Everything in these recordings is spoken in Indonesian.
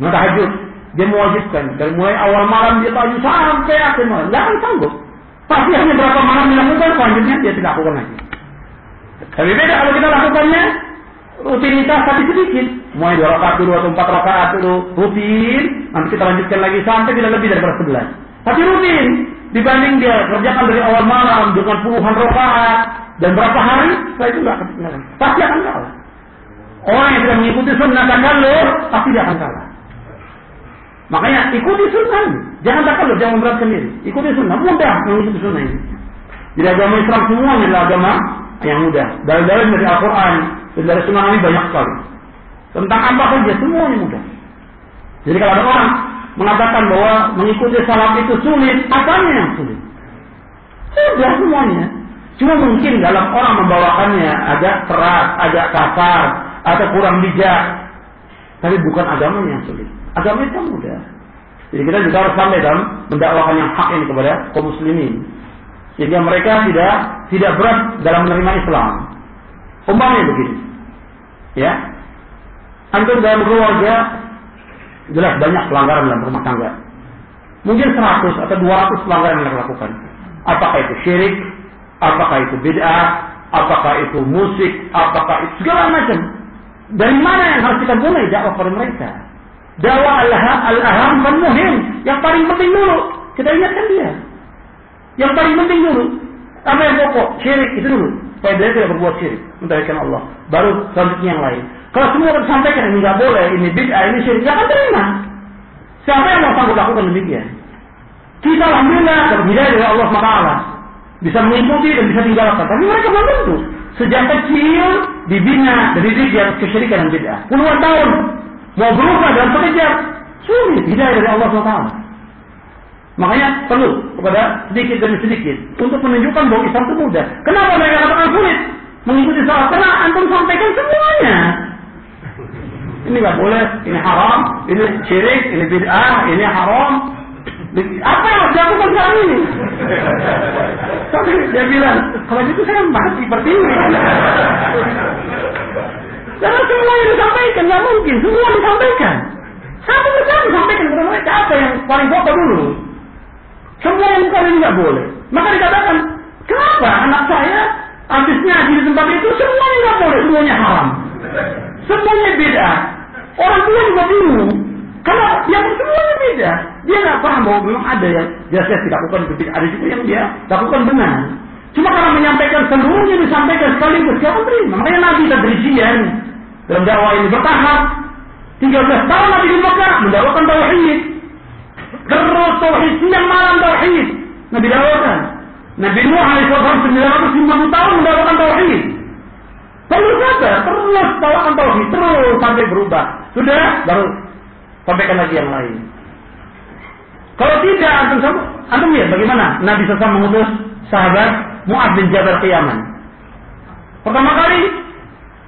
Nah, tahajud. Dia mewajibkan. Dari mulai awal malam dia tahajud sampai akhir malam. Tidak akan sanggup. Pasti hanya berapa malam dilakukan, selanjutnya dia tidak lakukan lagi. Tapi beda kalau kita lakukannya rutinitas tapi sedikit. Mulai dua rakaat dulu atau empat rakaat dulu rutin. Nanti kita lanjutkan lagi sampai tidak lebih dari sebelas. Tapi rutin dibanding dia kerjakan dari awal malam dengan puluhan rakaat dan berapa hari, setelah itu nggak pasti akan kalah. Orang yang tidak mengikuti sunnah takalur pasti dia akan kalah. Makanya ikuti sunnah. Jangan takalur, jangan memberatkan diri. Ikuti sunnah, mudah mengikuti sunnah ini. Jadi agama Islam semuanya adalah agama yang mudah. Dalil-dalil dari Al-Quran dari sunnah Nabi banyak sekali. Tentang apa saja, semuanya mudah. Jadi kalau ada orang mengatakan bahwa mengikuti salat itu sulit, apanya yang sulit? Sudah semuanya. Cuma mungkin dalam orang membawakannya agak keras, agak kasar, atau kurang bijak. Tapi bukan agamanya yang sulit. Agama itu mudah. Jadi kita juga harus sampai dalam mendakwakan yang hak ini kepada kaum muslimin. Sehingga mereka tidak tidak berat dalam menerima Islam. Umpamanya begini. Ya. Antum dalam keluarga jelas banyak pelanggaran dalam rumah tangga. Mungkin 100 atau 200 pelanggaran yang dilakukan. Apakah itu syirik, apakah itu bid'ah, apakah itu musik, apakah itu segala macam. Dari mana yang harus kita mulai dakwah pada mereka? Dakwah al-aham dan muhim. Yang paling penting dulu. Kita ingatkan dia. Yang paling penting dulu. Apa yang pokok? Syirik itu dulu. Supaya dia tidak berbuat syirik. Mentahirkan Allah. Baru selanjutnya yang lain. Kalau semua kita sampaikan ini nggak boleh, ini bid'ah, ini syirik, nggak akan terima. Siapa yang mau sanggup lakukan demikian? Kita alhamdulillah berbeda dari Allah SWT. Bisa mengikuti dan bisa tinggalkan. Tapi mereka belum tentu. Sejak kecil dibina dari di atas kesyirikan dan bid'ah. Puluhan tahun mau berubah dalam sekejap sulit hidayah dari Allah SWT. Makanya perlu kepada sedikit demi sedikit untuk menunjukkan bahwa Islam itu mudah. Kenapa mereka katakan sulit mengikuti salat? Karena antum sampaikan semuanya. Ini nggak boleh, ini haram, ini syirik, ini bid'ah, ini haram. Apa yang harus dilakukan sekarang ini? Tapi dia bilang, kalau gitu saya mati seperti. Karena semua yang disampaikan, nggak mungkin. Semua disampaikan. Satu persatu disampaikan kepada mereka apa yang paling pokok dulu. Semua yang bukan ini nggak boleh. Maka dikatakan, kenapa anak saya habisnya di tempat itu semuanya nggak boleh, semuanya haram. Semuanya beda. Orang tua juga bingung. Karena yang semuanya beda. Dia nggak paham bahwa memang ada yang jelas tidak lakukan. Ada juga yang dia lakukan benar. Cuma karena menyampaikan seluruhnya disampaikan sekaligus, siapa terima? Makanya Nabi tadrijian dalam dakwah ini bertahap. 13 tahun Nabi di Mekah mendakwakan tauhid. Terus tauhid siang malam tauhid. Nabi dakwakan. Nabi Nuh alaihissalam 950 tahun mendakwakan tauhid. Perlu saja terus bawakan tauhid terus sampai berubah. Sudah baru sampaikan lagi yang lain. Kalau tidak antum antum lihat bagaimana Nabi SAW mengutus sahabat Mu'ad bin Jabal ke Yaman. Pertama kali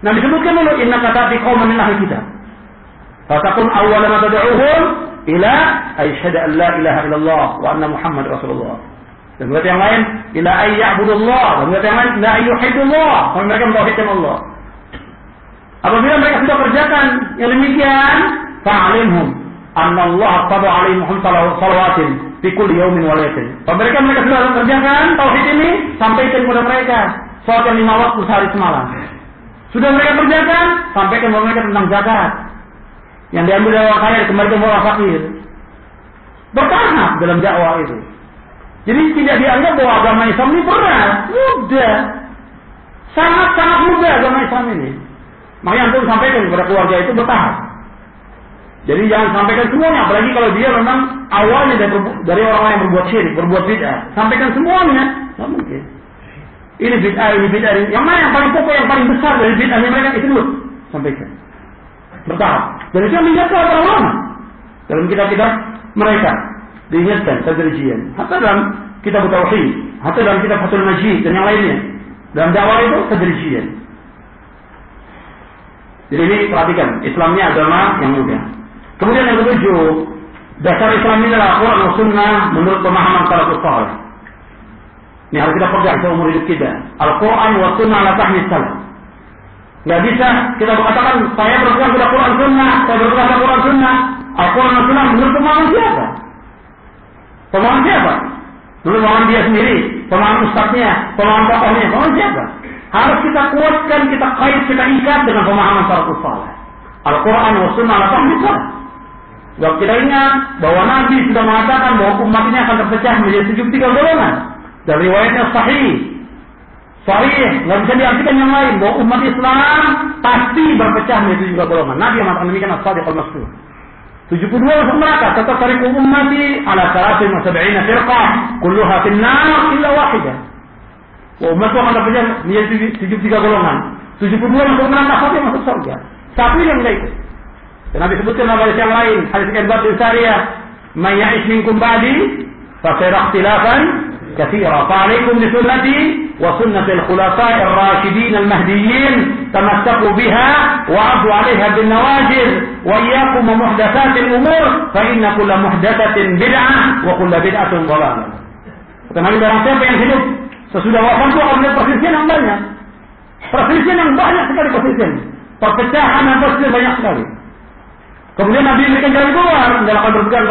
Nabi sebutkan dulu inna kata di qauman min ahli kitab. Fatakun awwal ma tad'uhum ila asyhadu an la ilaha illallah wa anna Muhammad Rasulullah. Dan ayat yang lain ila ayyabudullah dan ayat yang lain la ayyuhidullah. Mereka mentauhidkan Allah. Apabila mereka sudah kerjakan yang demikian, fa'alimhum anna Allah qada alaihim salawatin fi kulli yawmin wa lailatin. Mereka mereka sudah kerjakan tauhid ini sampaikan kepada mereka salat yang lima waktu sehari semalam. Sudah mereka kerjakan, sampaikan kepada mereka tentang zakat. Yang diambil dari orang kaya kembali orang fakir. Bertahap dalam dakwah itu. Jadi tidak dianggap bahwa agama Islam ini berat, mudah. Sangat-sangat mudah agama Islam ini. Makanya antum sampaikan kepada keluarga itu bertahap. Jadi jangan sampaikan semuanya, apalagi kalau dia memang awalnya dari, dari orang yang berbuat syirik, berbuat bid'ah. Sampaikan semuanya, nggak mungkin. Ini bid'ah, ini bid'ah, ini. Yang mana yang paling pokok, yang paling besar dari bid'ahnya mereka itu dulu. Sampaikan. Bertahap. Dan itu yang menjaga para ulama. Dalam kitab-kitab mereka. Diingatkan, tadrijian. Hatta dalam kitab Tauhid. Hatta dalam kitab Fatul Majid dan yang lainnya. Dalam dakwah itu tadrijian. Jadi ini perhatikan, Islamnya agama yang mudah. Kemudian yang ketujuh, dasar Islam ini adalah Quran dan Sunnah menurut pemahaman salafus saleh. Ini harus kita pegang seumur hidup kita. Al-Quran wa Sunnah la tahmi. Gak bisa kita berkatakan saya berpegang pada Quran Sunnah, saya berpegang pada Quran Sunnah. menurut pemahaman siapa? Pemahaman siapa? Menurut pemahaman dia sendiri, pemahaman ustadznya, pemahaman tokohnya, pemahaman siapa? Harus kita kuatkan, kita kait, kita ikat dengan pemahaman salafus saleh. Al-Quran wa sunnah ala Kalau kita ingat bahwa Nabi sudah mengatakan bahwa umat ini akan terpecah menjadi 73 golongan. Dan riwayatnya sahih. Sahih, nggak bisa diartikan yang lain bahwa umat Islam pasti berpecah menjadi 73 golongan. Nabi yang mengatakan demikian as-sadiq al-masdur. 72 masuk neraka, tarik ummati ala saratin wa sab'ina firqah, kulluha finnar illa wahidah. Wah, umat itu akan terpecah menjadi 73 golongan. 72 masuk neraka, satu masuk surga. Satu yang enggak ikut. Dan Nabi sebutkan hadis yang lain, hadis Ibad bin Sariyah, "Man ya'ish minkum ba'di fa sayara ikhtilafan katsira. Fa 'alaikum bi sunnati wa sunnati al-khulafa'i ar-rasyidin al-mahdiyyin tamassaku biha wa 'addu 'alayha bin nawajid wa iyyakum wa muhdatsatil umur fa inna kulla muhdatsatin bid'ah wa kulla bid'atin dhalalah." Kata Nabi barang siapa yang hidup sesudah wafat itu ada perselisihan yang banyak. Perselisihan yang banyak sekali perselisihan. Perpecahan dan perselisihan banyak sekali. Kemudian Nabi memberikan jalan keluar dalam berpegang